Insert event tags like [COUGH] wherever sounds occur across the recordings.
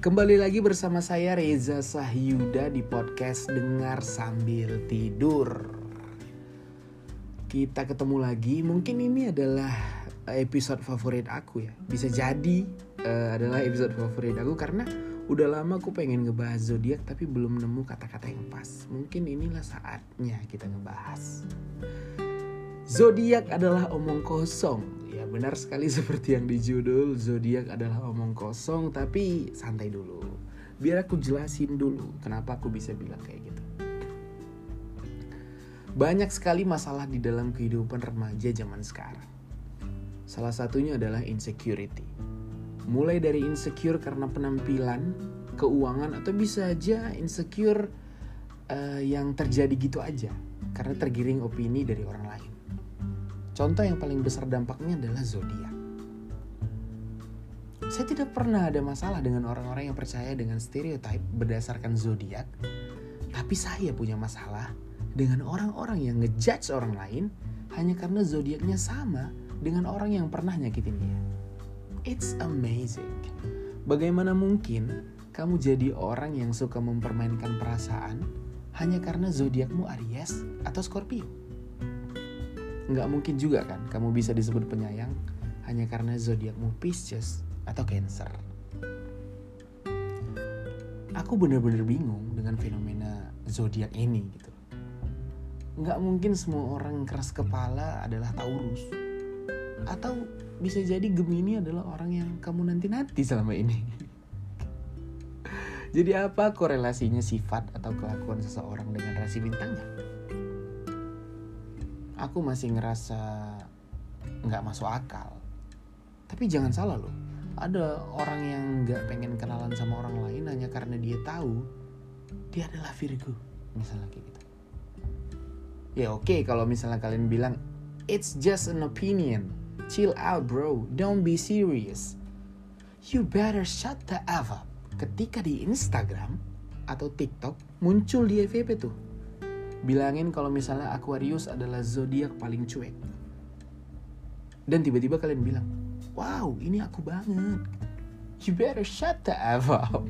Kembali lagi bersama saya Reza Sahyuda di podcast Dengar Sambil Tidur. Kita ketemu lagi, mungkin ini adalah episode favorit aku ya. Bisa jadi uh, adalah episode favorit aku karena udah lama aku pengen ngebahas zodiak tapi belum nemu kata-kata yang pas. Mungkin inilah saatnya kita ngebahas. Zodiak adalah omong kosong benar sekali [LAUGHS] seperti yang di judul zodiak adalah omong kosong tapi santai dulu. Biar aku jelasin dulu kenapa aku bisa bilang kayak gitu. Banyak sekali masalah di dalam kehidupan remaja zaman sekarang. Salah satunya adalah insecurity. Mulai dari insecure karena penampilan, keuangan atau bisa aja insecure uh, yang terjadi gitu aja karena tergiring opini dari orang lain. Contoh yang paling besar dampaknya adalah zodiak. Saya tidak pernah ada masalah dengan orang-orang yang percaya dengan stereotip berdasarkan zodiak, tapi saya punya masalah dengan orang-orang yang ngejudge orang lain hanya karena zodiaknya sama dengan orang yang pernah nyakitin dia. It's amazing. Bagaimana mungkin kamu jadi orang yang suka mempermainkan perasaan hanya karena zodiakmu Aries atau Scorpio? Nggak mungkin juga kan kamu bisa disebut penyayang hanya karena zodiakmu Pisces atau Cancer. Aku bener-bener bingung dengan fenomena zodiak ini gitu. Nggak mungkin semua orang keras kepala adalah Taurus. Atau bisa jadi Gemini adalah orang yang kamu nanti-nanti selama ini. [LAUGHS] jadi apa korelasinya sifat atau kelakuan seseorang dengan rasi bintangnya? Aku masih ngerasa nggak masuk akal. Tapi jangan salah loh, ada orang yang nggak pengen kenalan sama orang lain hanya karena dia tahu dia adalah Virgo, misalnya kayak gitu. Ya oke okay, kalau misalnya kalian bilang it's just an opinion, chill out bro, don't be serious. You better shut the F up. Ketika di Instagram atau TikTok muncul di FVP tuh bilangin kalau misalnya Aquarius adalah zodiak paling cuek. Dan tiba-tiba kalian bilang, wow ini aku banget. You better shut the F up.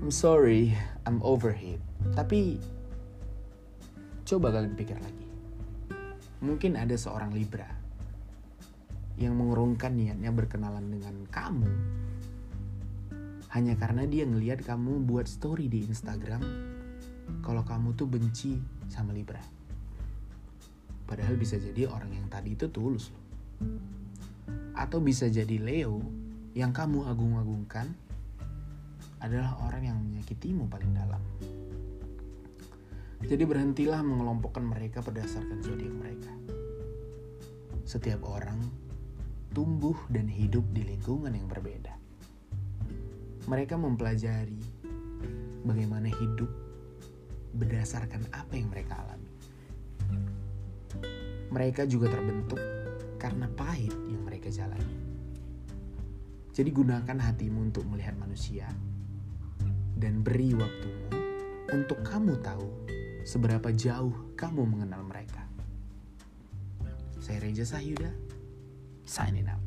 I'm sorry, I'm overheat. Tapi coba kalian pikir lagi. Mungkin ada seorang Libra yang mengurungkan niatnya berkenalan dengan kamu hanya karena dia ngelihat kamu buat story di Instagram kalau kamu tuh benci sama Libra. Padahal bisa jadi orang yang tadi itu tulus loh. Atau bisa jadi Leo yang kamu agung-agungkan adalah orang yang menyakitimu paling dalam. Jadi berhentilah mengelompokkan mereka berdasarkan zodiak mereka. Setiap orang tumbuh dan hidup di lingkungan yang berbeda mereka mempelajari bagaimana hidup berdasarkan apa yang mereka alami. Mereka juga terbentuk karena pahit yang mereka jalani. Jadi gunakan hatimu untuk melihat manusia dan beri waktumu untuk kamu tahu seberapa jauh kamu mengenal mereka. Saya Reja Sahyuda, signing out.